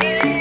Thank.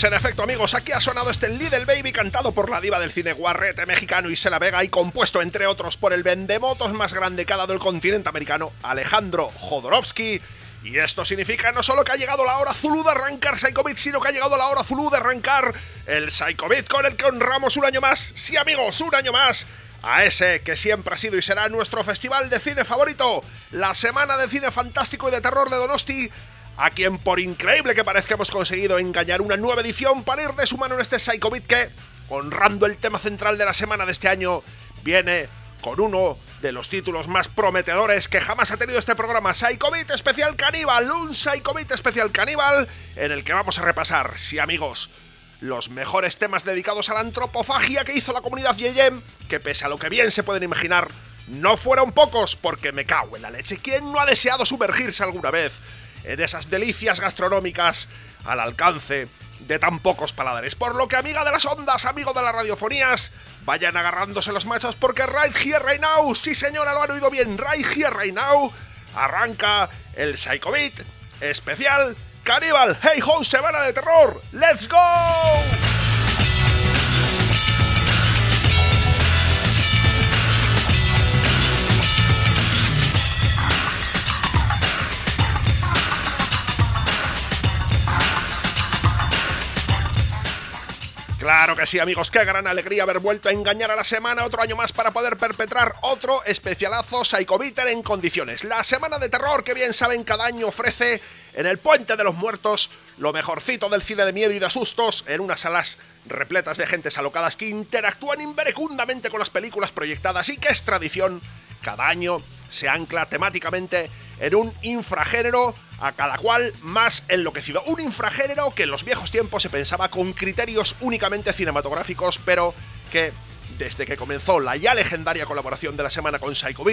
Pues en efecto, amigos, aquí ha sonado este Little Baby cantado por la diva del cine guarrete mexicano Isela Vega y compuesto, entre otros, por el vendemotos más grande que ha dado el continente americano, Alejandro Jodorowsky. Y esto significa no solo que ha llegado la hora Zulu de arrancar Psycho sino que ha llegado la hora Zulu de arrancar el Psycho con el que honramos un año más, sí amigos, un año más, a ese que siempre ha sido y será nuestro festival de cine favorito, la Semana de Cine Fantástico y de Terror de Donosti, a quien por increíble que parezca hemos conseguido engañar una nueva edición para ir de su mano en este Psycho que, honrando el tema central de la semana de este año, viene con uno de los títulos más prometedores que jamás ha tenido este programa, Psycho Especial Caníbal, un Psycho Especial Caníbal, en el que vamos a repasar, sí amigos, los mejores temas dedicados a la antropofagia que hizo la comunidad Yeyem, que pese a lo que bien se pueden imaginar, no fueron pocos, porque me cago en la leche. ¿Quién no ha deseado sumergirse alguna vez en esas delicias gastronómicas al alcance de tan pocos paladares. Por lo que, amiga de las ondas, amigo de las radiofonías, vayan agarrándose los machos porque Right Here Right Now, sí señora, lo han oído bien, Right Here Right Now, arranca el Psycho Beat especial Cannibal Hey Ho, semana de terror, ¡Let's go! Claro que sí, amigos, qué gran alegría haber vuelto a engañar a la semana otro año más para poder perpetrar otro especialazo Psychobiter en condiciones. La semana de terror que bien saben cada año ofrece en el Puente de los Muertos lo mejorcito del cine de miedo y de sustos en unas salas repletas de gentes alocadas que interactúan inverecundamente con las películas proyectadas y que es tradición cada año se ancla temáticamente en un infragénero a cada cual más enloquecido. Un infragénero que en los viejos tiempos se pensaba con criterios únicamente cinematográficos, pero que desde que comenzó la ya legendaria colaboración de la semana con Psycho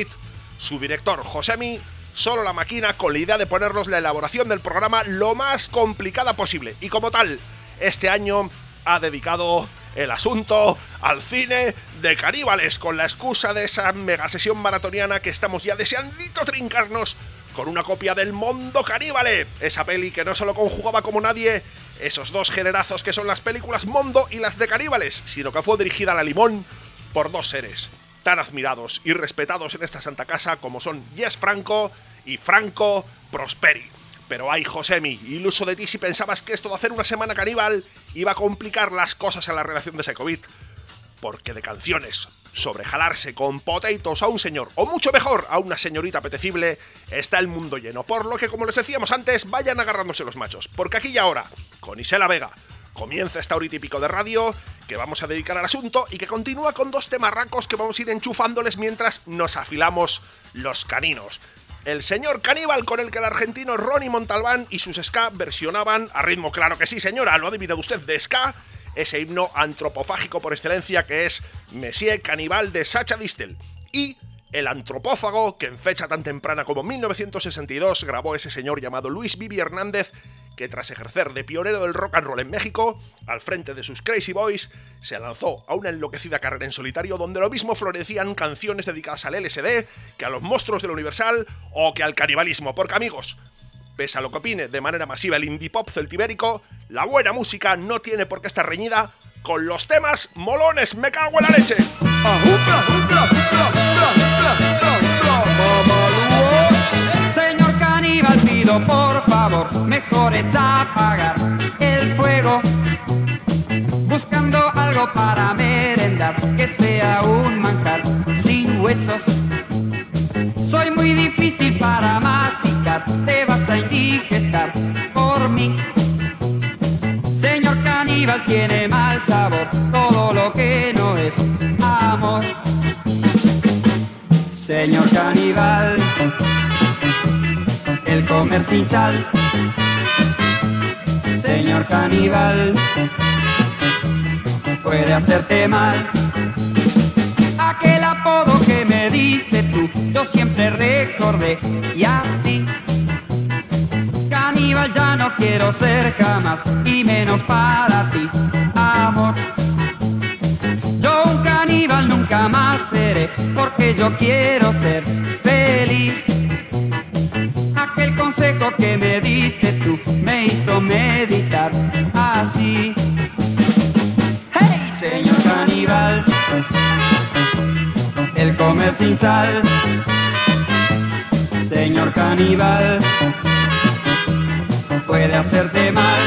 su director Josemi solo la máquina con la idea de ponernos la elaboración del programa lo más complicada posible. Y como tal, este año ha dedicado el asunto al cine de caníbales con la excusa de esa mega sesión maratoniana que estamos ya deseandito trincarnos con una copia del Mundo Caníbale, esa peli que no solo conjugaba como nadie esos dos generazos que son las películas Mondo y las de Caníbales, sino que fue dirigida a la limón por dos seres tan admirados y respetados en esta santa casa como son Yes Franco y Franco Prosperi. Pero ay, Josemi, iluso de ti si pensabas que esto de hacer una semana caníbal iba a complicar las cosas en la redacción de Secovit. Porque de canciones sobre jalarse con potatoes a un señor, o mucho mejor, a una señorita apetecible, está el mundo lleno. Por lo que, como les decíamos antes, vayan agarrándose los machos. Porque aquí y ahora, con Isela Vega, comienza esta hora de radio que vamos a dedicar al asunto y que continúa con dos temarracos que vamos a ir enchufándoles mientras nos afilamos los caninos. El señor caníbal con el que el argentino Ronnie Montalbán y sus ska versionaban a ritmo, claro que sí, señora, lo ha adivinado usted de ska, ese himno antropofágico por excelencia que es Messier Caníbal de Sacha Distel. Y el antropófago que en fecha tan temprana como 1962 grabó ese señor llamado Luis Vivi Hernández que tras ejercer de pionero del rock and roll en México, al frente de sus Crazy Boys, se lanzó a una enloquecida carrera en solitario donde lo mismo florecían canciones dedicadas al LSD, que a los monstruos del Universal o que al canibalismo, porque amigos, pese a lo que opine de manera masiva el indie pop celtibérico, la buena música no tiene por qué estar reñida con los temas molones, me cago en la leche. Señor caníbal, pido por favor, mejor es apagar el fuego, buscando algo para merendar, que sea un manjar sin huesos. Soy muy difícil para masticar, vas a indigestar por mí. Señor caníbal tiene mal sabor, todo lo que no es amor. Señor caníbal, el comer sal. Señor caníbal, puede hacerte mal. Aquel apodo que me diste tú, yo siempre recordé y así. Caníbal ya no quiero ser jamás y menos para ti, amor. Yo un caníbal nunca más seré porque yo quiero ser feliz. Aquel consejo que me diste tú me hizo meditar así. ¡Hey, señor caníbal! El comer sin sal. Señor caníbal, puede hacerte mal.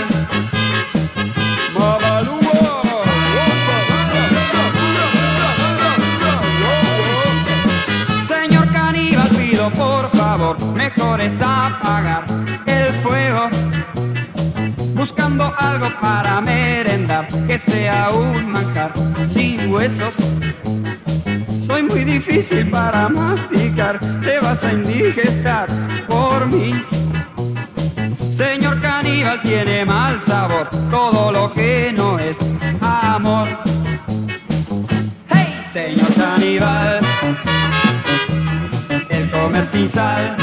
Señor caníbal, pido por favor, mejor es apagar el fuego. Buscando algo para merendar, que sea un manjar sin huesos. Soy muy difícil para masticar, te vas a indigestar por mí. Caníbal tiene mal sabor, todo lo que no es amor. Hey, señor caníbal, el comer sin sal.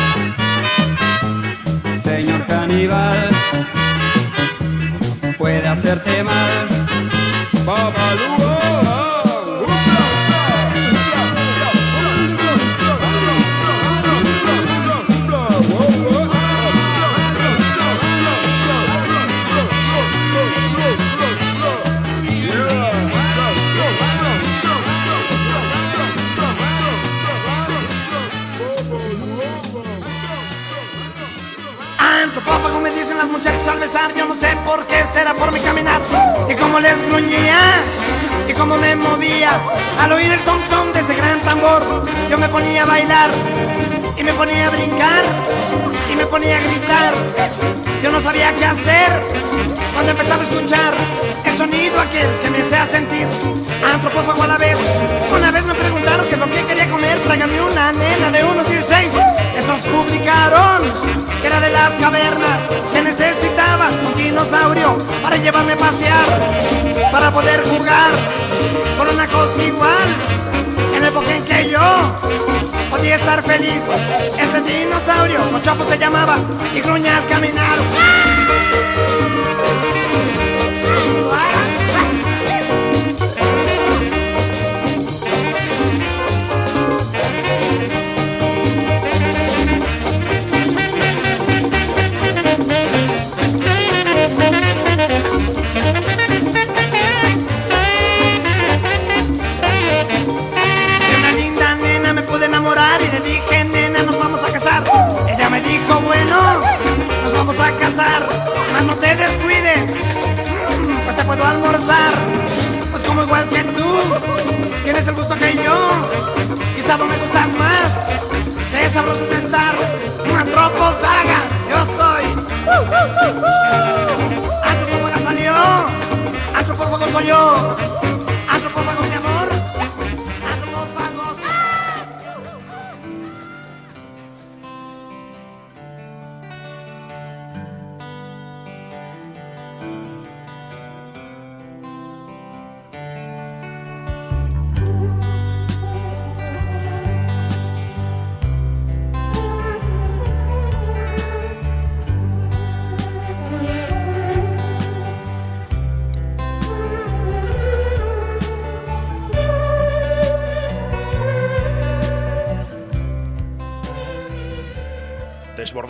Señor caníbal, puede hacerte mal. Yo no sé por qué será por mi caminar. Y como les gruñía, y como me movía, al oír el tom tom de ese gran tambor, yo me ponía a bailar, y me ponía a brincar, y me ponía a gritar. Yo no sabía qué hacer cuando empezaba a escuchar el sonido aquel que me hacía sentir antropófago a la vez. Una vez me preguntaron qué es lo que quería comer, tráigame una nena de unos 16. Estos publicaron que era de las cavernas, que necesitaba un dinosaurio para llevarme a pasear, para poder jugar con una cosa igual. En la época en que yo podía estar feliz, ese dinosaurio con chapo se llamaba y gruña al caminar. Almorzar, pues como igual que tú, tienes el gusto que yo, quizá no me gustas más, qué sabroso de estar, una vaga, yo soy. Antropófaga salió, antropófago soy yo,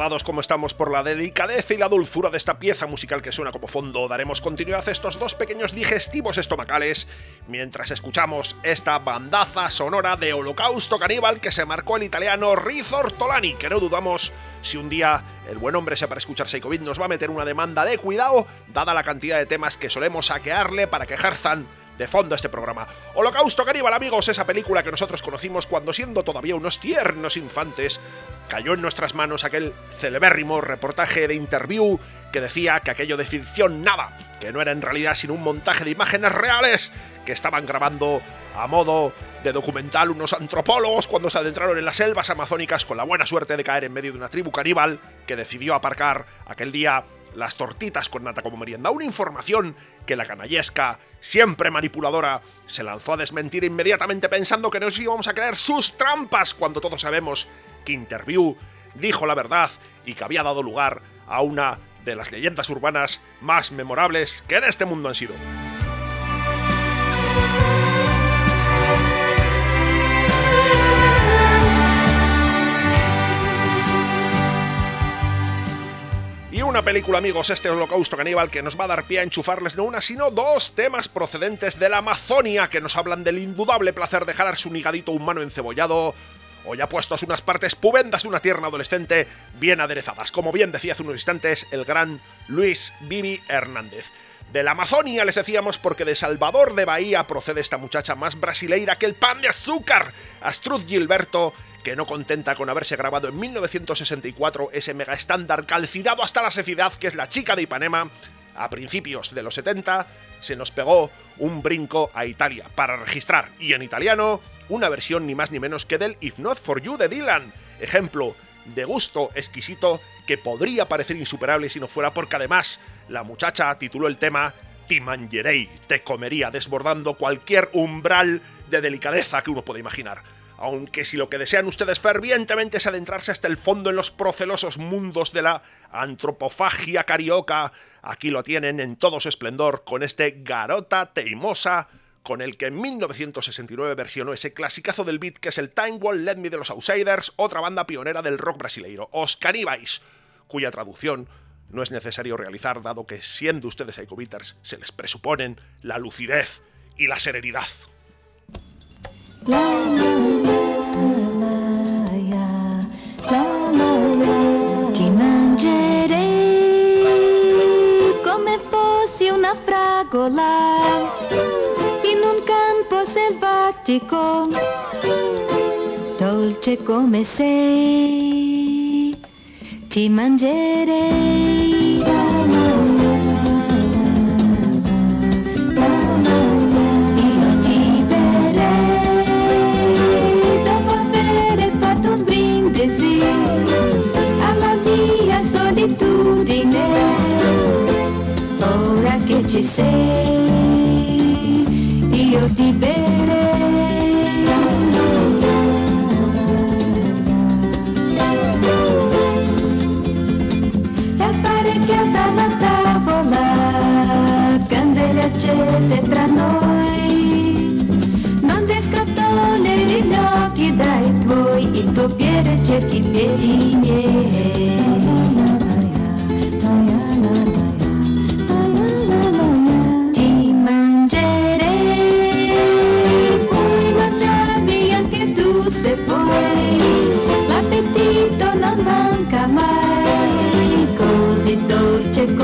Como estamos por la delicadeza y la dulzura de esta pieza musical que suena como fondo, daremos continuidad a estos dos pequeños digestivos estomacales mientras escuchamos esta bandaza sonora de Holocausto Caníbal que se marcó el italiano Rizzo Ortolani, que no dudamos si un día el buen hombre para escuchar Seikovid nos va a meter una demanda de cuidado, dada la cantidad de temas que solemos saquearle para que ejerzan de fondo este programa. Holocausto Caníbal, amigos, esa película que nosotros conocimos cuando siendo todavía unos tiernos infantes, cayó en nuestras manos aquel celebérrimo reportaje de interview que decía que aquello de ficción nada, que no era en realidad sino un montaje de imágenes reales que estaban grabando a modo de documental unos antropólogos cuando se adentraron en las selvas amazónicas con la buena suerte de caer en medio de una tribu caníbal que decidió aparcar aquel día las tortitas con nata como merienda. Una información que la canallesca, siempre manipuladora, se lanzó a desmentir inmediatamente pensando que nos íbamos a creer sus trampas cuando todos sabemos que Interview dijo la verdad y que había dado lugar a una de las leyendas urbanas más memorables que en este mundo han sido. Una película, amigos, este Holocausto Caníbal, que nos va a dar pie a enchufarles no una, sino dos temas procedentes de la Amazonia que nos hablan del indudable placer de jalarse un higadito humano encebollado, o ya puestos unas partes pubendas de una tierna adolescente bien aderezadas, como bien decía hace unos instantes el gran Luis Bibi Hernández. De la Amazonia les decíamos porque de Salvador de Bahía procede esta muchacha más brasileira que el pan de azúcar, Astrud Gilberto, que no contenta con haberse grabado en 1964 ese mega estándar calcinado hasta la secidad que es la chica de Ipanema, a principios de los 70 se nos pegó un brinco a Italia para registrar, y en italiano, una versión ni más ni menos que del If Not For You de Dylan, ejemplo de gusto exquisito que podría parecer insuperable si no fuera porque además la muchacha tituló el tema Ti mangerei, te comería, desbordando cualquier umbral de delicadeza que uno pueda imaginar aunque si lo que desean ustedes fervientemente es adentrarse hasta el fondo en los procelosos mundos de la antropofagia carioca, aquí lo tienen en todo su esplendor con este Garota Teimosa, con el que en 1969 versionó ese clasicazo del beat que es el Time Wall Let Me de los Outsiders, otra banda pionera del rock brasileiro, Os Canibais, cuya traducción no es necesario realizar dado que siendo ustedes psychobeaters se les presuponen la lucidez y la serenidad. Una fragola in un campo selvatico, dolce come sei, ti mangerei. Sei, io ti berrei. Accese tra noi. Non descattoneri gli occhi dai tuoi, il tuo piede cerchi i piedi 结果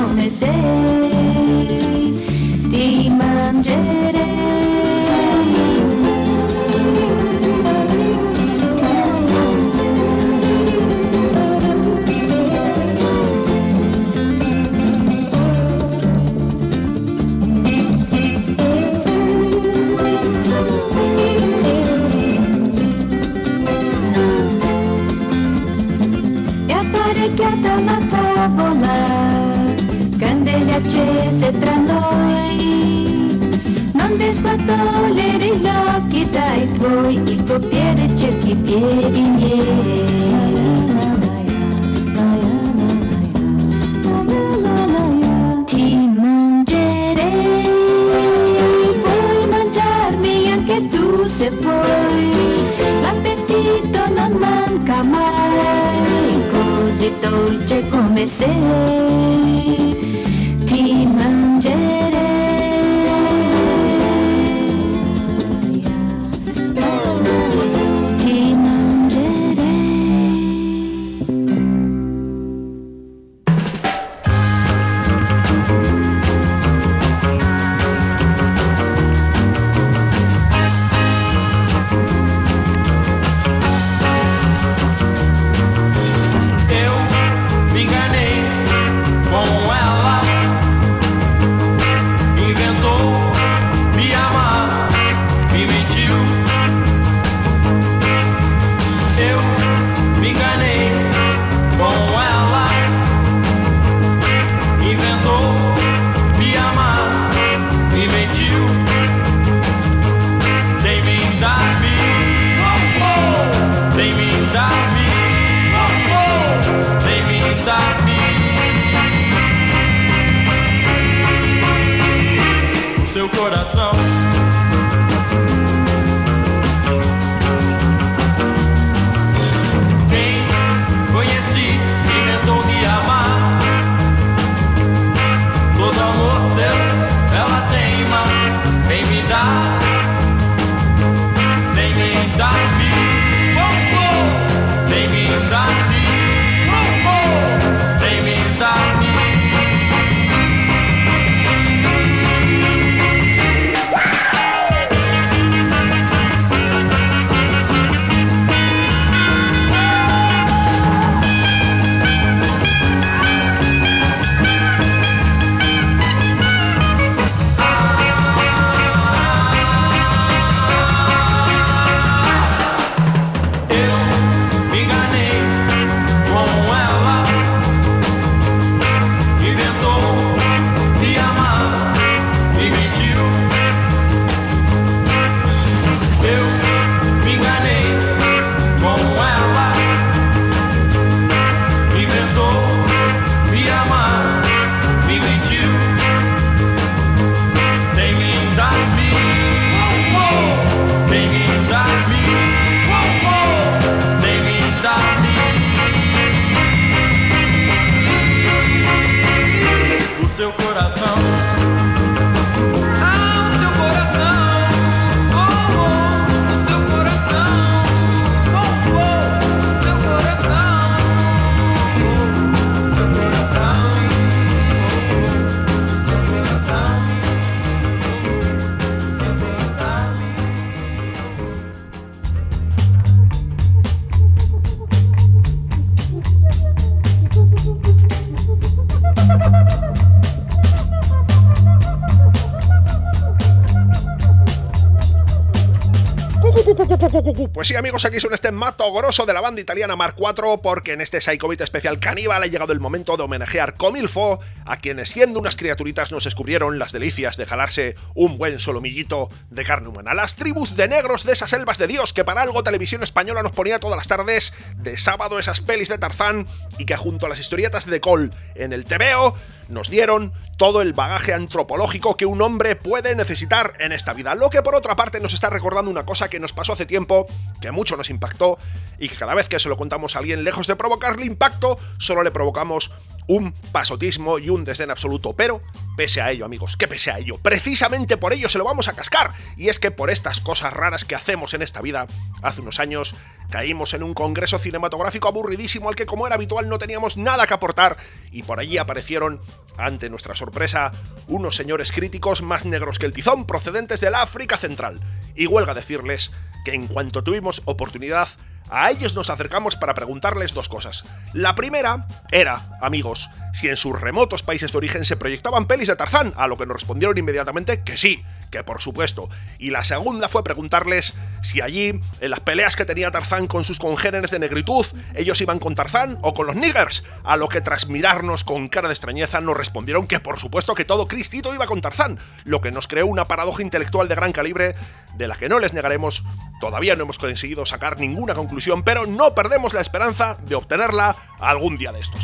Pues sí, amigos, aquí suena este mato grosso de la banda italiana Mark IV, porque en este Psycho especial caníbal ha llegado el momento de homenajear Comilfo, a quienes siendo unas criaturitas nos descubrieron las delicias de jalarse un buen solomillito de carne humana. Las tribus de negros de esas selvas de Dios que para algo Televisión Española nos ponía todas las tardes de sábado esas pelis de Tarzán y que junto a las historietas de Cole en el TVO nos dieron todo el bagaje antropológico que un hombre puede necesitar en esta vida. Lo que por otra parte nos está recordando una cosa que nos pasó hace tiempo, que mucho nos impactó y que cada vez que se lo contamos a alguien lejos de provocarle impacto, solo le provocamos un pasotismo y un desdén absoluto, pero pese a ello, amigos, que pese a ello, precisamente por ello se lo vamos a cascar, y es que por estas cosas raras que hacemos en esta vida, hace unos años caímos en un congreso cinematográfico aburridísimo al que como era habitual no teníamos nada que aportar, y por allí aparecieron, ante nuestra sorpresa, unos señores críticos más negros que el tizón procedentes de la África Central, y huelga decirles que en cuanto tuvimos oportunidad, a ellos nos acercamos para preguntarles dos cosas. La primera era, amigos, si en sus remotos países de origen se proyectaban pelis de Tarzán, a lo que nos respondieron inmediatamente que sí, que por supuesto. Y la segunda fue preguntarles si allí, en las peleas que tenía Tarzán con sus congéneres de negritud, ellos iban con Tarzán o con los niggers, a lo que tras mirarnos con cara de extrañeza nos respondieron que por supuesto que todo Cristito iba con Tarzán, lo que nos creó una paradoja intelectual de gran calibre de la que no les negaremos, todavía no hemos conseguido sacar ninguna conclusión, pero no perdemos la esperanza de obtenerla algún día de estos.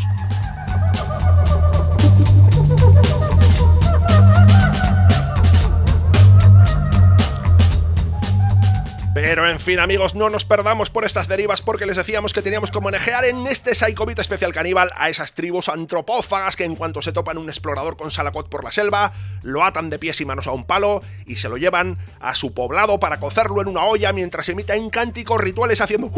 Pero en fin, amigos, no nos perdamos por estas derivas porque les decíamos que teníamos que manejar en este Psychobit especial caníbal a esas tribus antropófagas que en cuanto se topan un explorador con salacot por la selva, lo atan de pies y manos a un palo y se lo llevan a su poblado para cocerlo en una olla mientras emiten cánticos rituales haciendo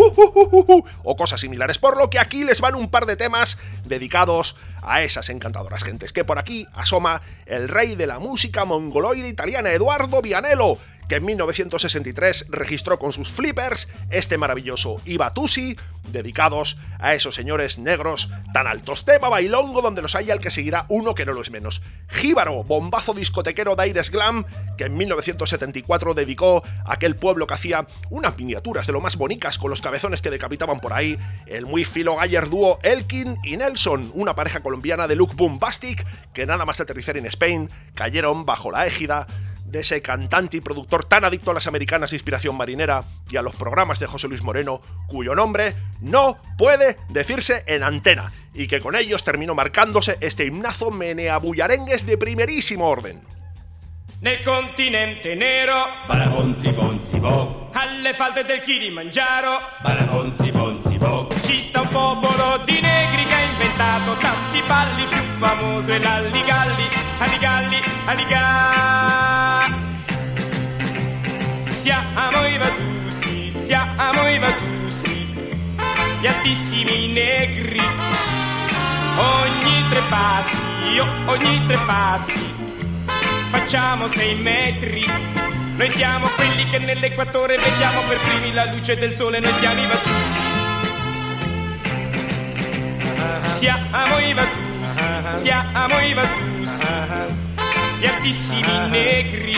o cosas similares. Por lo que aquí les van un par de temas dedicados a esas encantadoras gentes. Que por aquí asoma el rey de la música mongoloide italiana, Eduardo Vianello que en 1963 registró con sus flippers este maravilloso Ibatusi, dedicados a esos señores negros tan altos. Tema bailongo donde los hay al que seguirá uno que no lo es menos. Jíbaro, bombazo discotequero de aires glam, que en 1974 dedicó a aquel pueblo que hacía unas miniaturas de lo más bonitas con los cabezones que decapitaban por ahí, el muy filo galler dúo Elkin y Nelson, una pareja colombiana de look bombastic que nada más aterrizar en Spain cayeron bajo la égida de ese cantante y productor tan adicto a las americanas de inspiración marinera y a los programas de José Luis Moreno, cuyo nombre no puede decirse en antena, y que con ellos terminó marcándose este himnazo meneabullarengues de primerísimo orden. Nel continente nero Barabonzi bonzi bo Alle falde del Kilimangiaro Barabonzi bonzi bo Ci sta un popolo di negri che ha inventato tanti balli più famoso è l'alligalli Alligalli, alligalli Siamo i Vatusi, siamo i Vatusi Gli altissimi negri Ogni tre passi, oh, ogni tre passi facciamo sei metri. Noi siamo quelli che nell'equatore vediamo per primi la luce del sole, noi siamo i Vatussi. Siamo i Vatussi, siamo i Vatussi, gli altissimi negri.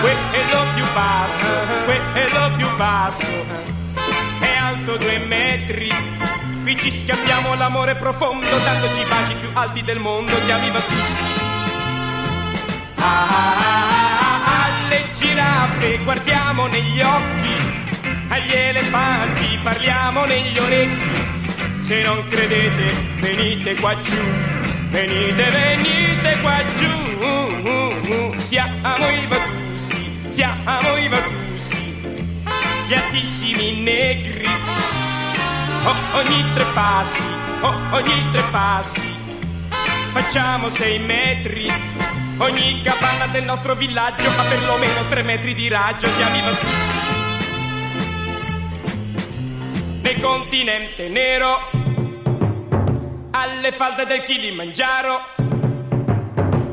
Quello più basso, quello più basso, è alto due metri. Qui ci scambiamo l'amore profondo, dandoci baci più alti del mondo, siamo i Vatussi. Alle giraffe guardiamo negli occhi, agli elefanti parliamo negli orecchi. Se non credete, venite qua giù, venite, venite qua giù. Siamo i Vatussi, siamo i Vatussi, gli altissimi negri. Oh, ogni tre passi, oh, ogni tre passi, facciamo sei metri. Ogni capanna del nostro villaggio ha perlomeno tre metri di raggio, siamo i Vatussi. Nel continente nero, alle falde del Kilimangiaro,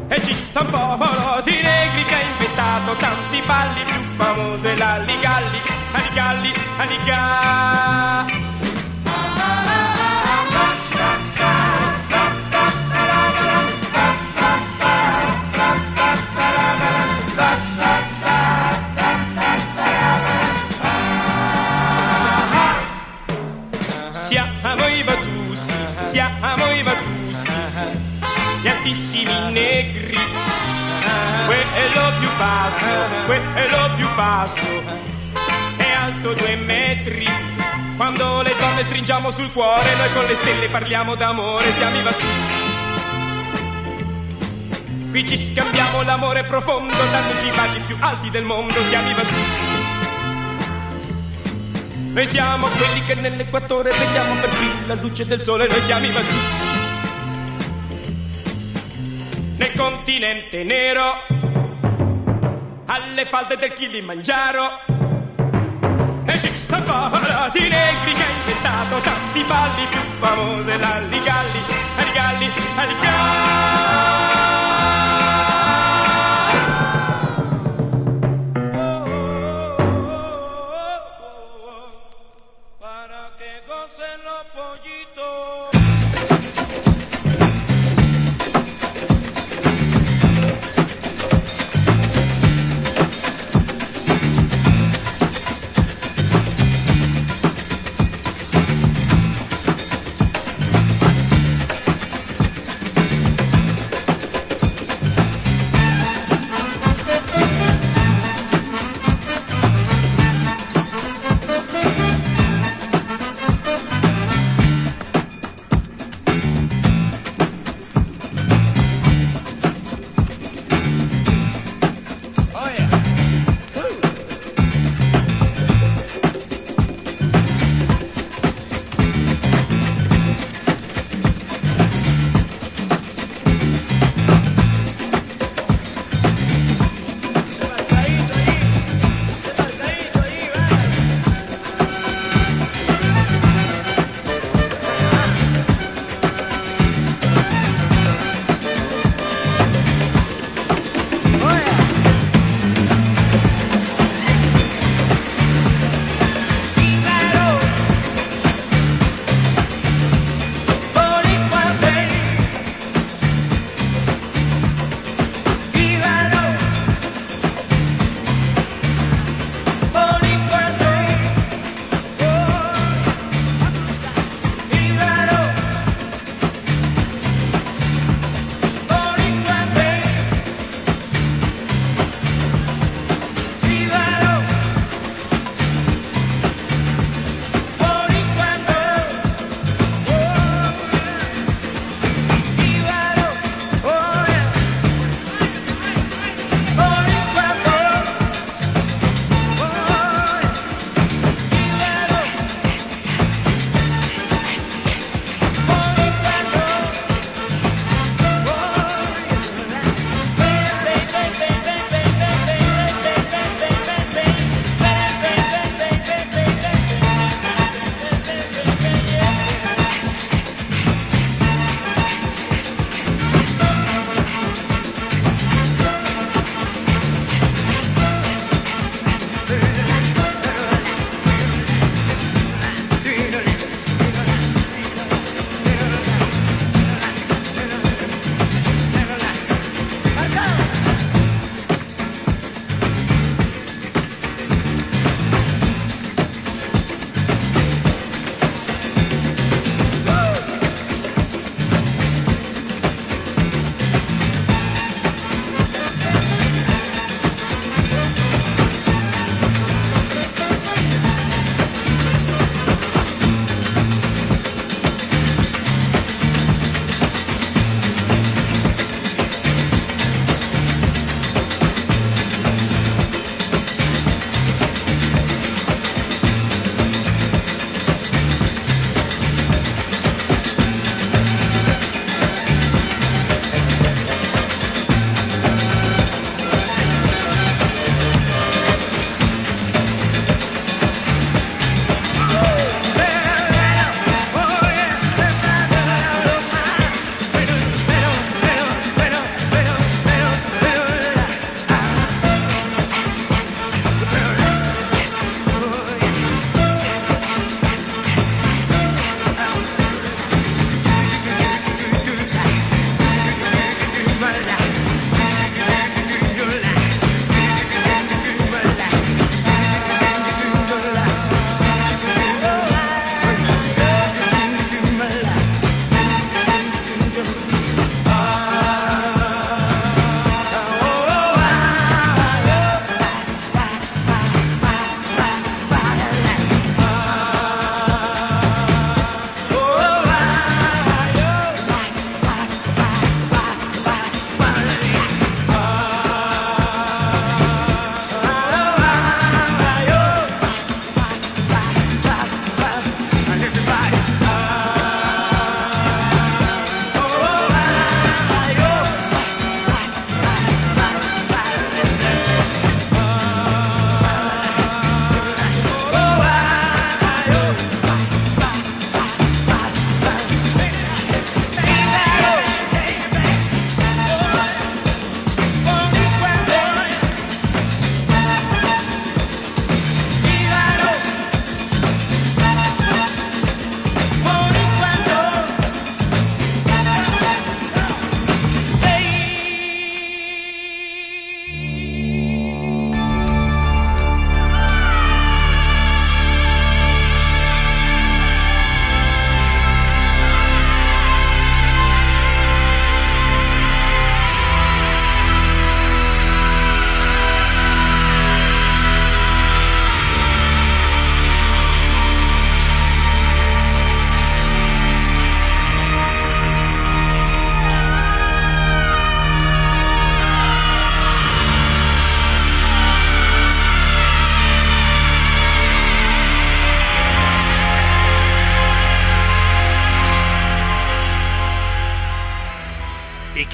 e ci sta un popolo di negri che ha inventato tanti balli più famosi, l'alligalli, alligalli, alligalli. Gli altissimi negri. Quello più basso, quello più basso, è alto due metri. Quando le donne stringiamo sul cuore, noi con le stelle parliamo d'amore, siamo i Vatussi. Qui ci scambiamo l'amore profondo, dandoci i baci più alti del mondo, siamo i Vatussi. Noi siamo quelli che nell'equatore vediamo per primi la luce del sole, noi siamo i Vatussi. Nel continente nero, alle falde del Kilimangiaro. Esiste parati negri che ha inventato tanti balli più l'alligalli,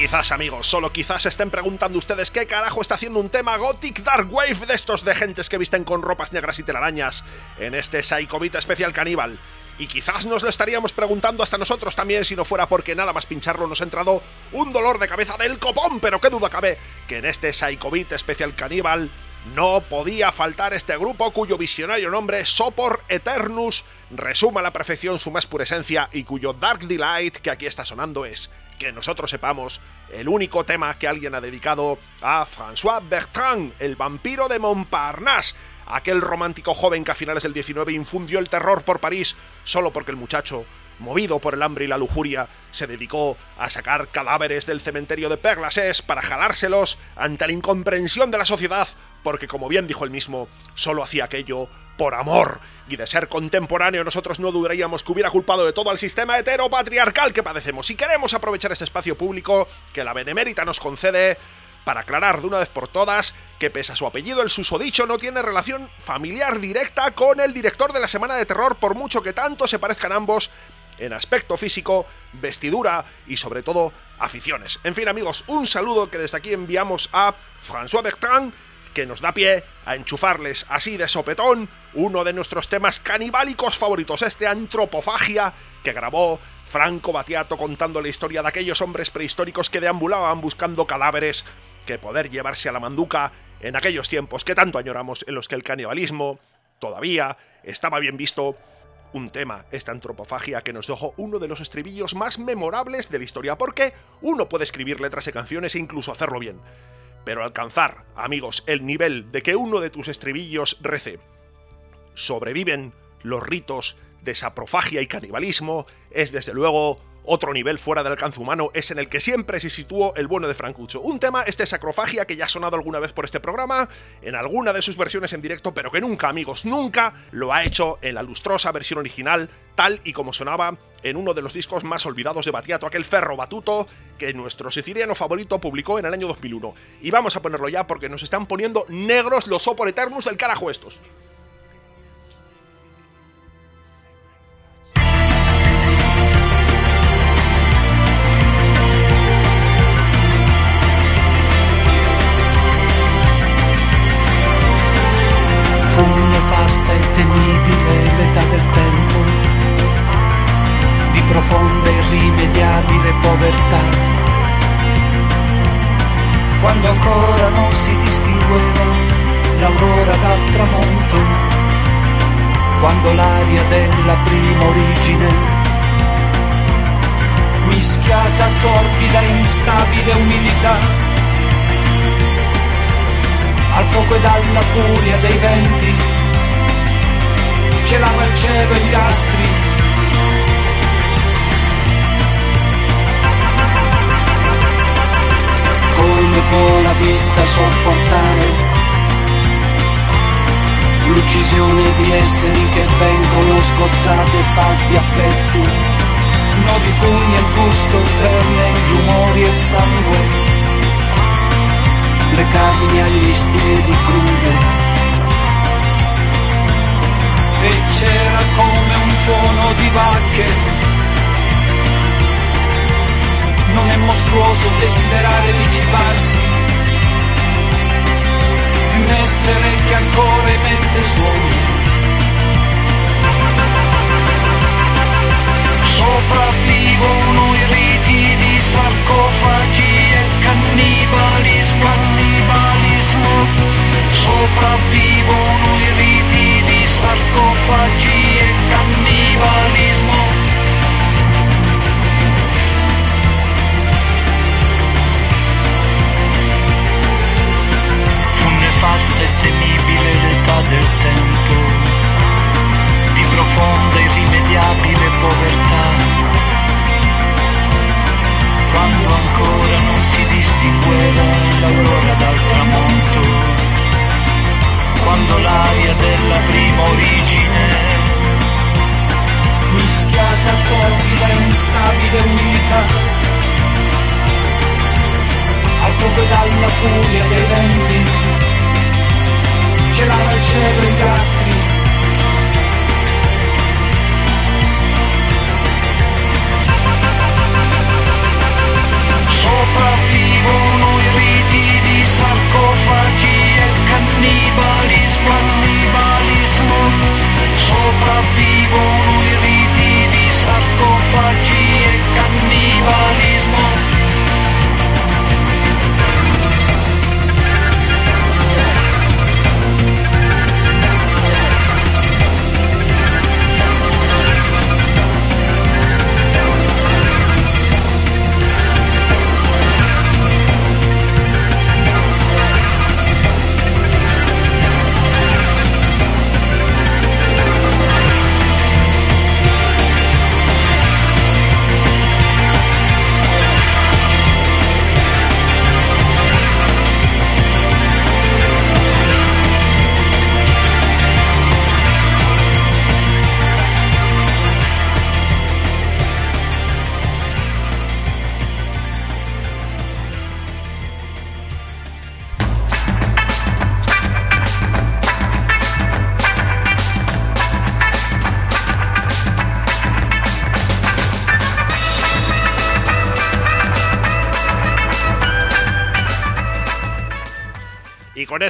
quizás amigos, solo quizás estén preguntando ustedes qué carajo está haciendo un tema Gothic Dark Wave de estos de gentes que visten con ropas negras y telarañas en este Psycho especial caníbal. Y quizás nos lo estaríamos preguntando hasta nosotros también si no fuera porque nada más pincharlo nos ha entrado un dolor de cabeza del copón, pero qué duda cabe que en este Psycho especial caníbal no podía faltar este grupo cuyo visionario nombre, Sopor Eternus, resuma a la perfección su más pura esencia y cuyo Dark Delight que aquí está sonando es que nosotros sepamos, el único tema que alguien ha dedicado a François Bertrand, el vampiro de Montparnasse, aquel romántico joven que a finales del 19 infundió el terror por París solo porque el muchacho, movido por el hambre y la lujuria, se dedicó a sacar cadáveres del cementerio de Perlases para jalárselos ante la incomprensión de la sociedad, porque como bien dijo él mismo, solo hacía aquello por amor, y de ser contemporáneo nosotros no dudaríamos que hubiera culpado de todo al sistema heteropatriarcal que padecemos. Y queremos aprovechar este espacio público que la Benemérita nos concede para aclarar de una vez por todas que pese a su apellido el susodicho no tiene relación familiar directa con el director de la Semana de Terror por mucho que tanto se parezcan ambos en aspecto físico, vestidura y sobre todo aficiones. En fin amigos, un saludo que desde aquí enviamos a François Bertrand que nos da pie a enchufarles así de sopetón uno de nuestros temas canibálicos favoritos, este Antropofagia que grabó Franco Battiato contando la historia de aquellos hombres prehistóricos que deambulaban buscando cadáveres que poder llevarse a la manduca en aquellos tiempos que tanto añoramos en los que el canibalismo todavía estaba bien visto. Un tema, esta antropofagia que nos dejó uno de los estribillos más memorables de la historia, porque uno puede escribir letras y canciones e incluso hacerlo bien pero alcanzar, amigos, el nivel de que uno de tus estribillos rece. Sobreviven los ritos de saprofagia y canibalismo es desde luego otro nivel fuera del alcance humano es en el que siempre se situó el bueno de Francucho. Un tema, este Sacrofagia, que ya ha sonado alguna vez por este programa, en alguna de sus versiones en directo, pero que nunca, amigos, nunca lo ha hecho en la lustrosa versión original, tal y como sonaba en uno de los discos más olvidados de Batiato, aquel Ferro Batuto que nuestro siciliano favorito publicó en el año 2001. Y vamos a ponerlo ya porque nos están poniendo negros los Opor Eternus del carajo estos.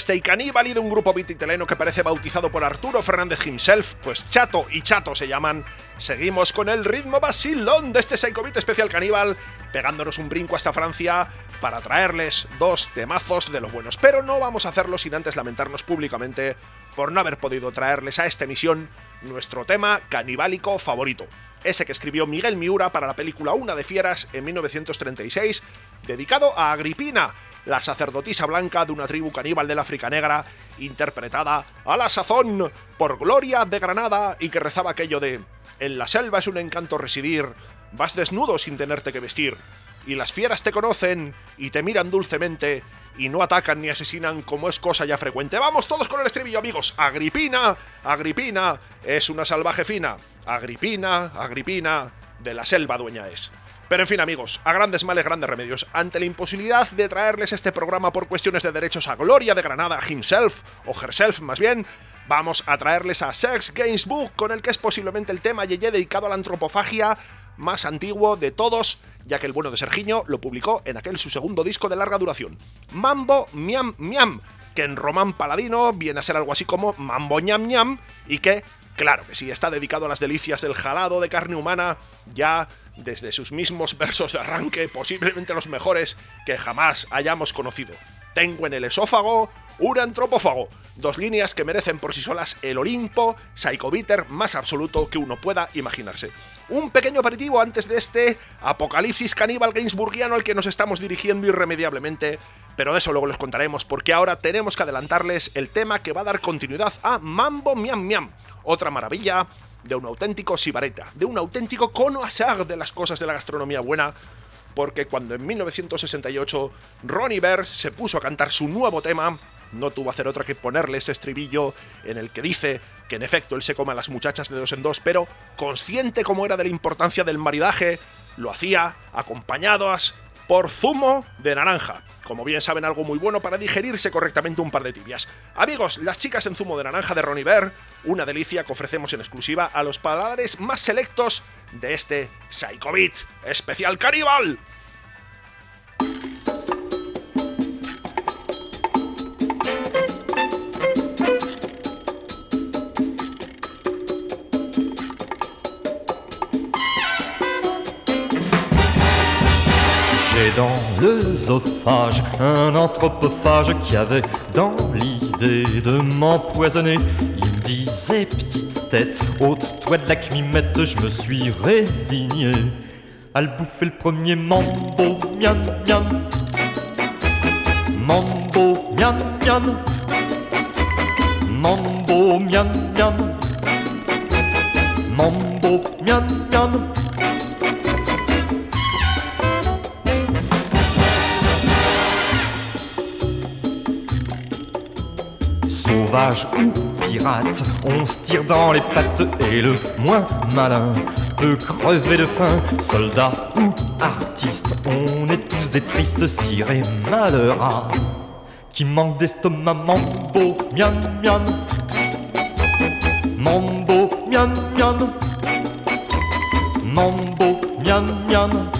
Este y caníbal y de un grupo vititeleno que parece bautizado por Arturo Fernández himself, pues Chato y Chato se llaman, seguimos con el ritmo vacilón de este Psycho especial caníbal, pegándonos un brinco hasta Francia para traerles dos temazos de los buenos. Pero no vamos a hacerlo sin antes lamentarnos públicamente por no haber podido traerles a esta emisión nuestro tema canibálico favorito ese que escribió Miguel Miura para la película Una de Fieras en 1936, dedicado a Agripina, la sacerdotisa blanca de una tribu caníbal del África Negra, interpretada a la sazón por Gloria de Granada y que rezaba aquello de En la selva es un encanto residir, vas desnudo sin tenerte que vestir, y las fieras te conocen y te miran dulcemente y no atacan ni asesinan como es cosa ya frecuente. Vamos todos con el estribillo, amigos. Agripina, Agripina, es una salvaje fina. Agripina, Agripina, de la selva dueña es. Pero en fin amigos, a grandes males grandes remedios, ante la imposibilidad de traerles este programa por cuestiones de derechos a Gloria de Granada himself, o herself más bien, vamos a traerles a Sex Games Book, con el que es posiblemente el tema yeye dedicado a la antropofagia más antiguo de todos, ya que el bueno de Sergiño lo publicó en aquel su segundo disco de larga duración. Mambo Miam Miam, que en román paladino viene a ser algo así como Mambo Ñam Ñam, y que, claro que sí, está dedicado a las delicias del jalado de carne humana, ya desde sus mismos versos de arranque, posiblemente los mejores que jamás hayamos conocido. Tengo en el esófago un antropófago, dos líneas que merecen por sí solas el Olimpo psychobiter más absoluto que uno pueda imaginarse. Un pequeño aperitivo antes de este apocalipsis caníbal gainsburgiano al que nos estamos dirigiendo irremediablemente, pero de eso luego les contaremos porque ahora tenemos que adelantarles el tema que va a dar continuidad a Mambo Miam Miam, otra maravilla de un auténtico sibareta, de un auténtico connoisseur de las cosas de la gastronomía buena, porque cuando en 1968 Ronnie Bear se puso a cantar su nuevo tema, no tuvo a hacer otra que ponerle ese estribillo en el que dice que en efecto él se come a las muchachas de dos en dos, pero consciente como era de la importancia del maridaje, lo hacía acompañados por zumo de naranja. Como bien saben, algo muy bueno para digerirse correctamente un par de tibias. Amigos, las chicas en zumo de naranja de Ronnie Bear, una delicia que ofrecemos en exclusiva a los paladares más selectos de este Psycho Beat especial caníbal. Dans l'œsophage un anthropophage qui avait dans l'idée de m'empoisonner. Il me disait petite tête, ôte-toi de la cmimette, je me suis résigné à le bouffer le premier mambo, miam miam. Mambo, miam miam. Mambo, miam miam. Mambo, miam miam. Sauvage ou pirate, on se tire dans les pattes et le moins malin peut crever de faim. Soldat ou artiste, on est tous des tristes cirés malheureux qui manquent d'estomac. Mambo, miam miam. Mambo, miam miam. Mambo, miam miam.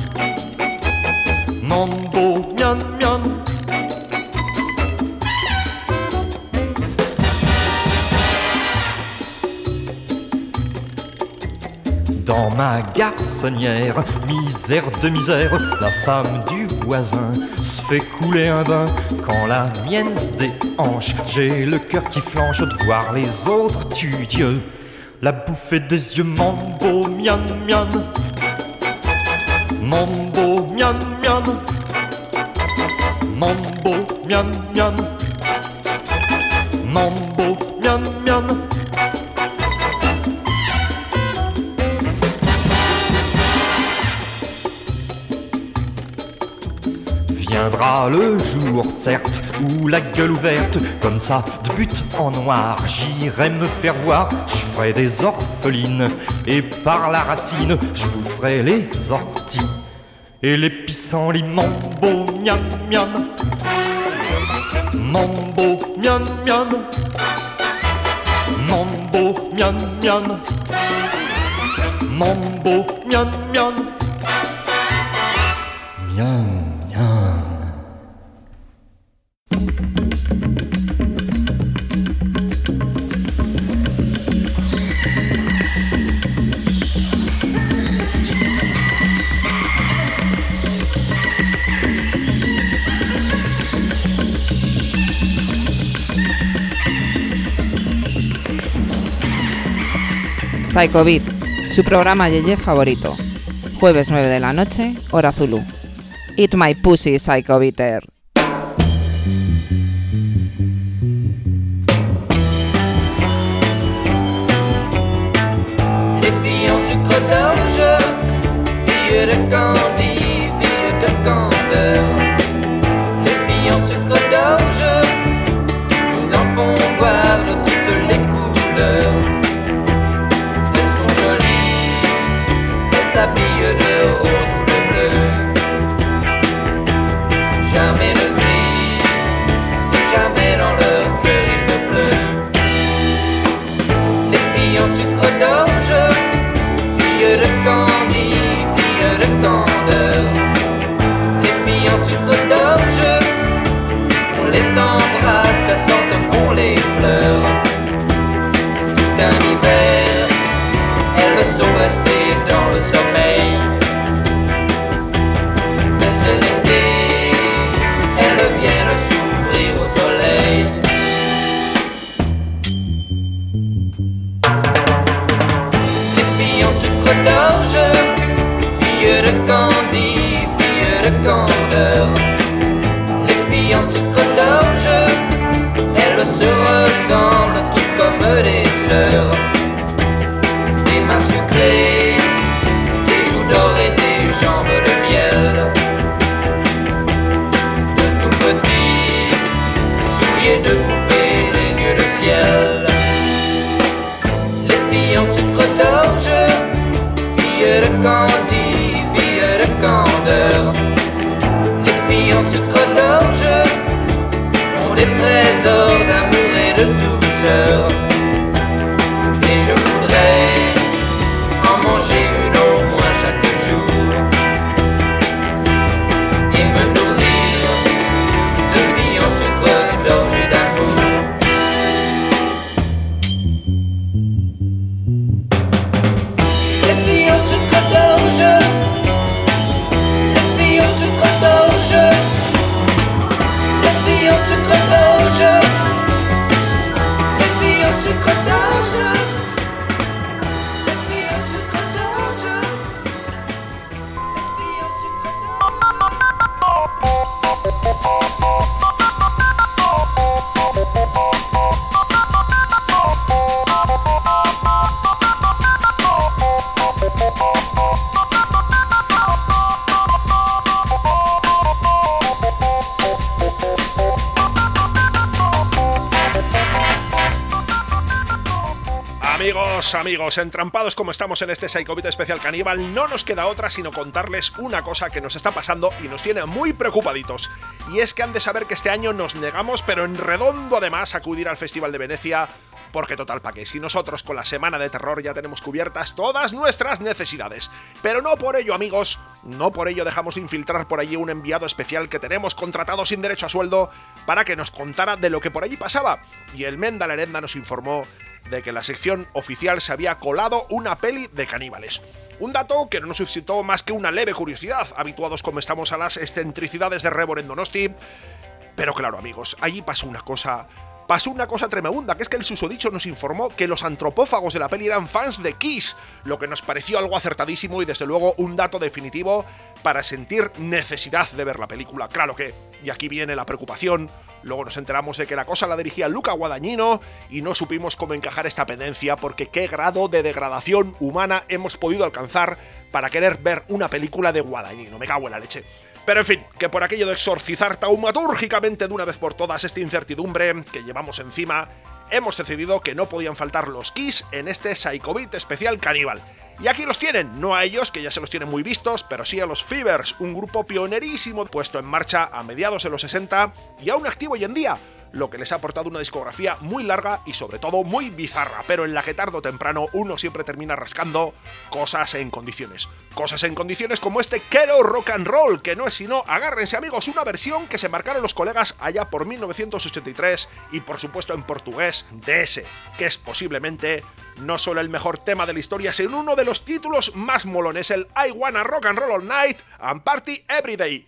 Dans ma garçonnière. Misère de misère, la femme du voisin se fait couler un bain quand la mienne se déhanche. J'ai le cœur qui flanche de voir les autres tu Dieu. La bouffée des yeux, mambo, miam, miam. Mambo, miam, miam. Mambo, miam, miam. Mambo, miam, miam. Viendra le jour, certes, où la gueule ouverte, comme ça, de but en noir, j'irai me faire voir, je ferai des orphelines, et par la racine, je boufferai les orties, et les pissenlits, mambo, miam, miam, mambo, miam, miam, mambo, miam, miam, mambo, miam, miam, miam. Psycho Beat, su programa Yeye favorito. Jueves 9 de la noche, hora Zulu. Eat my pussy, Psycho Beater. Les filles en sucre de Entrampados como estamos en este Psychobit especial caníbal, no nos queda otra sino contarles una cosa que nos está pasando y nos tiene muy preocupaditos. Y es que han de saber que este año nos negamos, pero en redondo además, a acudir al Festival de Venecia, porque total pa' qué, si nosotros con la semana de terror ya tenemos cubiertas todas nuestras necesidades. Pero no por ello, amigos, no por ello dejamos de infiltrar por allí un enviado especial que tenemos contratado sin derecho a sueldo para que nos contara de lo que por allí pasaba. Y el Menda Lerenda nos informó de que en la sección oficial se había colado una peli de caníbales. Un dato que no nos suscitó más que una leve curiosidad, habituados como estamos a las excentricidades de Rebor en Donosti. Pero claro, amigos, allí pasó una cosa pasó una cosa tremenda, que es que el susodicho nos informó que los antropófagos de la peli eran fans de Kiss, lo que nos pareció algo acertadísimo y desde luego un dato definitivo para sentir necesidad de ver la película. Claro que, y aquí viene la preocupación, luego nos enteramos de que la cosa la dirigía Luca Guadagnino y no supimos cómo encajar esta pendencia porque qué grado de degradación humana hemos podido alcanzar para querer ver una película de Guadagnino. Me cago en la leche. Pero en fin, que por aquello de exorcizar taumatúrgicamente de una vez por todas esta incertidumbre que llevamos encima, hemos decidido que no podían faltar los Kiss en este Psychobit especial caníbal. Y aquí los tienen, no a ellos, que ya se los tienen muy vistos, pero sí a los Fevers, un grupo pionerísimo puesto en marcha a mediados de los 60 y aún activo hoy en día, lo que les ha aportado una discografía muy larga y sobre todo muy bizarra, pero en la que tarde o temprano uno siempre termina rascando cosas en condiciones. Cosas en condiciones como este Quiero Rock and Roll, que no es sino, agárrense amigos, una versión que se marcaron los colegas allá por 1983 y por supuesto en portugués de ese, que es posiblemente no solo el mejor tema de la historia, sino uno de los títulos más molones, el I Wanna Rock and Roll All Night and Party Every Day.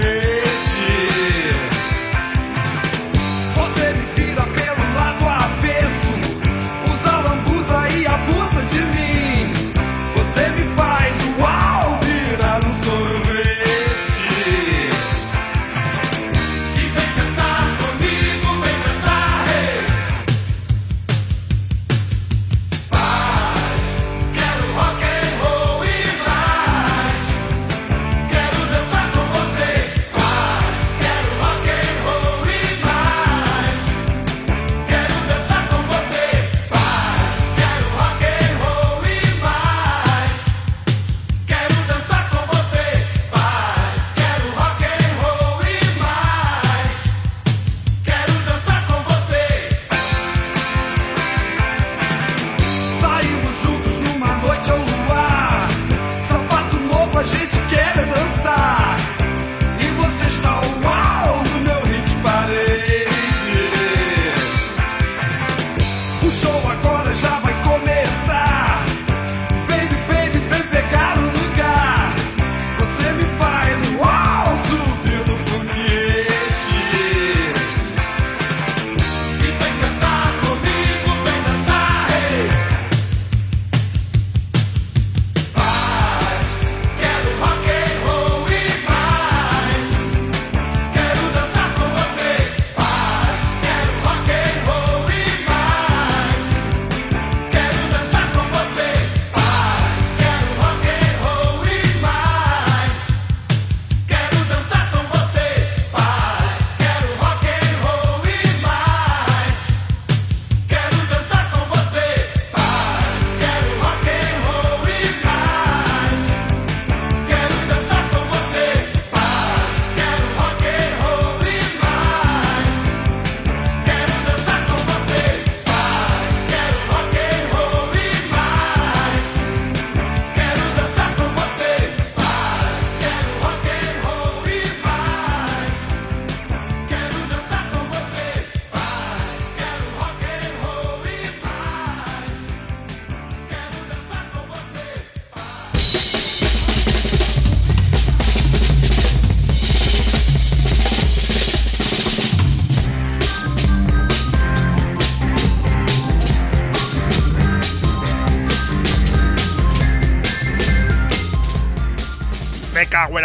La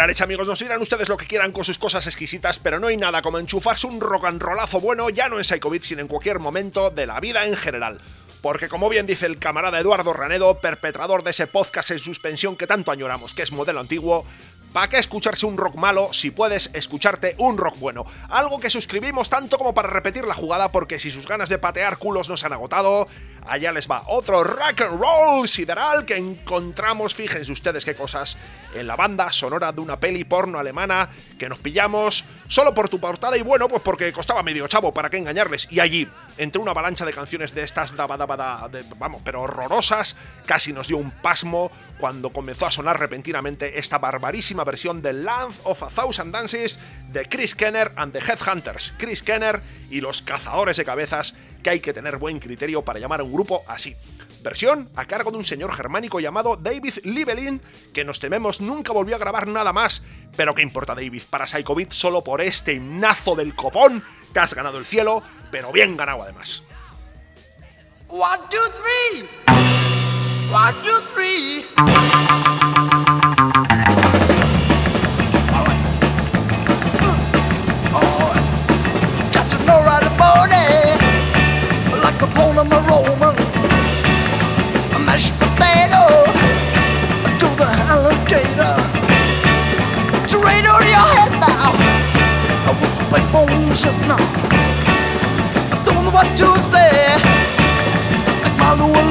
leche, amigos. Nos dirán ustedes lo que quieran con sus cosas exquisitas, pero no hay nada como enchufarse un rock and rollazo bueno, ya no en Psychovid, sino en cualquier momento de la vida en general. Porque como bien dice el camarada Eduardo Ranedo, perpetrador de ese podcast en suspensión que tanto añoramos, que es modelo antiguo, ¿Para qué escucharse un rock malo si puedes escucharte un rock bueno? Algo que suscribimos tanto como para repetir la jugada porque si sus ganas de patear culos no se han agotado, allá les va otro rock and roll sideral que encontramos, fíjense ustedes qué cosas, en la banda sonora de una peli porno alemana que nos pillamos solo por tu portada y bueno, pues porque costaba medio chavo, para qué engañarles. Y allí, entre una avalancha de canciones de estas, de, vamos, pero horrorosas, casi nos dio un pasmo cuando comenzó a sonar repentinamente esta barbarísima versión de Land of a Thousand Dances de Chris Kenner and the Headhunters. Chris Kenner y los cazadores de cabezas, que hay que tener buen criterio para llamar a un grupo así. Versión a cargo de un señor germánico llamado David Libelin, que nos tememos nunca volvió a grabar nada más. Pero qué importa David para Psycho solo por este himnazo del copón, que has ganado el cielo, pero bien ganado además. One, two, three. One, two, three. I don't know what to say, like my little.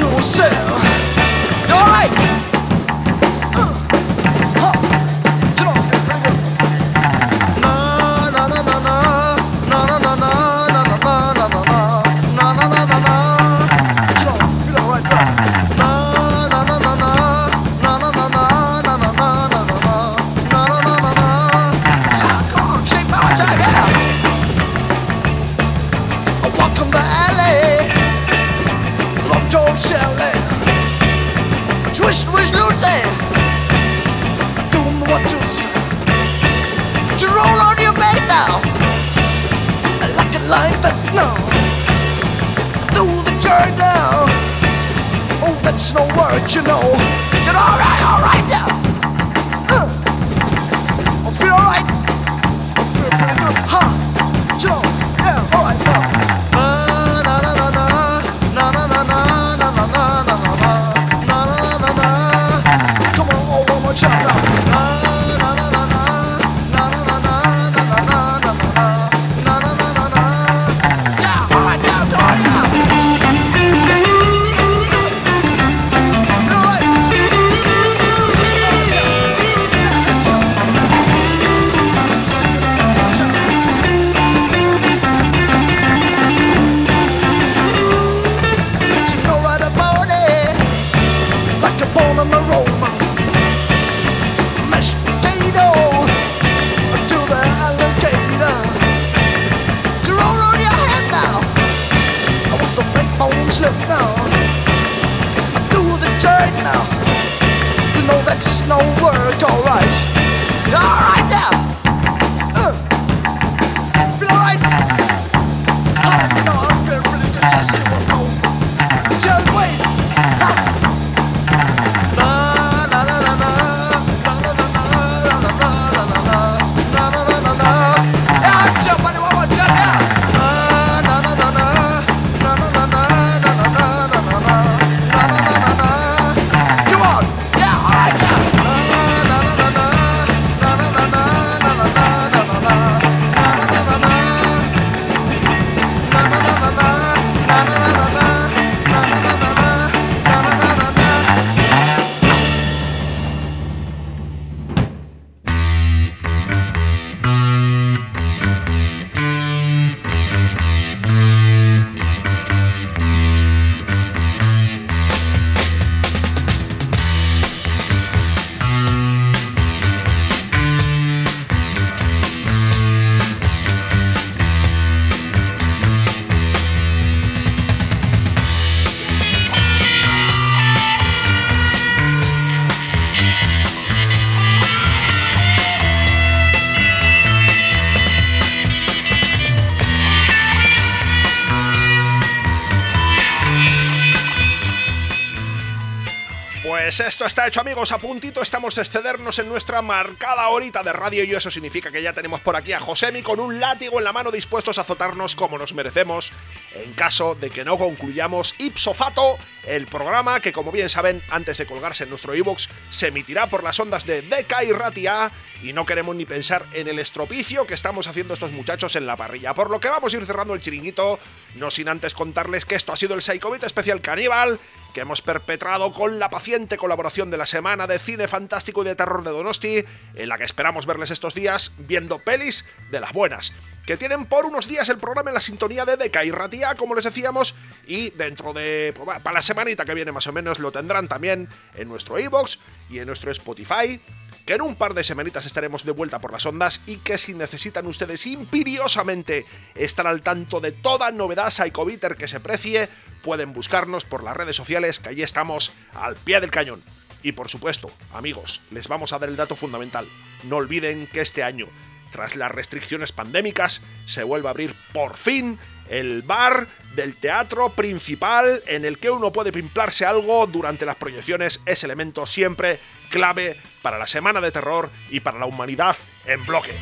Está hecho amigos, a puntito. Estamos de excedernos en nuestra marcada horita de radio y eso significa que ya tenemos por aquí a Josemi con un látigo en la mano dispuestos a azotarnos como nos merecemos en caso de que no concluyamos ipso fato el programa que como bien saben antes de colgarse en nuestro iBox se emitirá por las ondas de DK y Ratia y no queremos ni pensar en el estropicio que estamos haciendo estos muchachos en la parrilla, por lo que vamos a ir cerrando el chiringuito, no sin antes contarles que esto ha sido el Psychobit especial caníbal que hemos perpetrado con la paciente colaboración de la semana de cine fantástico y de terror de Donosti, en la que esperamos verles estos días viendo pelis de las buenas que tienen por unos días el programa en la sintonía de Deca y Ratia, como les decíamos, y dentro de. Pues, para la semanita que viene más o menos lo tendrán también en nuestro iBox y en nuestro Spotify. Que en un par de semanitas estaremos de vuelta por las ondas y que si necesitan ustedes imperiosamente estar al tanto de toda novedad Psycoviter que se precie, pueden buscarnos por las redes sociales, que allí estamos al pie del cañón. Y por supuesto, amigos, les vamos a dar el dato fundamental. No olviden que este año tras las restricciones pandémicas, se vuelve a abrir por fin el bar del teatro principal en el que uno puede pimplarse algo durante las proyecciones. Es elemento siempre clave para la semana de terror y para la humanidad en bloque.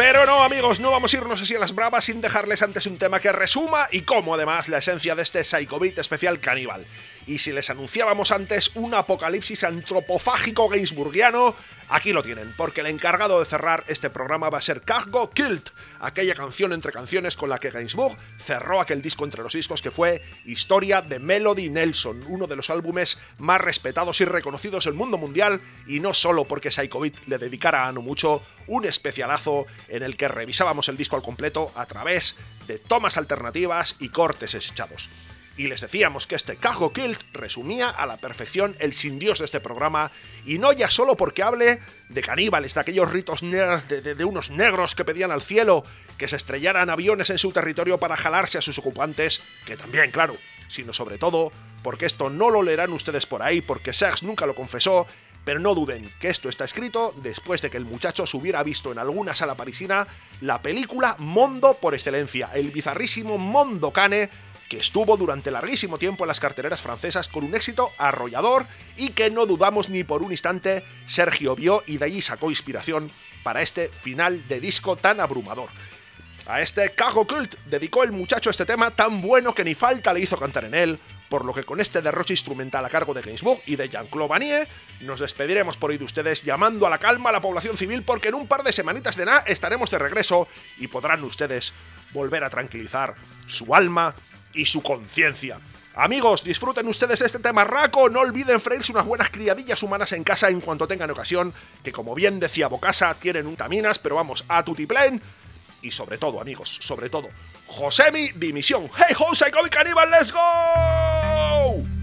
Pero no, amigos, no vamos a irnos así a las bravas sin dejarles antes un tema que resuma y como además la esencia de este Psychobit especial caníbal. Y si les anunciábamos antes un apocalipsis antropofágico gainsburgiano, aquí lo tienen, porque el encargado de cerrar este programa va a ser Cargo Kilt, aquella canción entre canciones con la que Gainsbourg cerró aquel disco entre los discos que fue Historia de Melody Nelson, uno de los álbumes más respetados y reconocidos del mundo mundial, y no solo porque Psychobit le dedicara a no mucho un especialazo en el que revisábamos el disco al completo a través de tomas alternativas y cortes echados. Y les decíamos que este Cajo Kilt resumía a la perfección el sin Dios de este programa, y no ya solo porque hable de caníbales, de aquellos ritos de, de, unos negros que pedían al cielo que se estrellaran aviones en su territorio para jalarse a sus ocupantes, que también, claro, sino sobre todo porque esto no lo leerán ustedes por ahí, porque Serge nunca lo confesó, pero no duden que esto está escrito después de que el muchacho se hubiera visto en alguna sala parisina la película Mondo por excelencia, el bizarrísimo Mondo Cane que estuvo durante larguísimo tiempo en las carteleras francesas con un éxito arrollador y que no dudamos ni por un instante Sergio vio y de allí sacó inspiración para este final de disco tan abrumador. A este Cago Cult dedicó el muchacho este tema tan bueno que ni falta le hizo cantar en él, por lo que con este derroche instrumental a cargo de Gainsbourg y de Jean-Claude Vanier, nos despediremos por hoy de ustedes llamando a la calma a la población civil porque en un par de semanitas de nada estaremos de regreso y podrán ustedes volver a tranquilizar su alma y su conciencia. Amigos, disfruten ustedes este tema raco, no olviden freírse unas buenas criadillas humanas en casa en cuanto tengan ocasión, que como bien decía Bocasa, tienen un taminas, pero vamos, a tutiplén. Y sobre todo, amigos, sobre todo, Josemi, dimisión. ¡Hey, Jose, Comic Cannibal, let's go!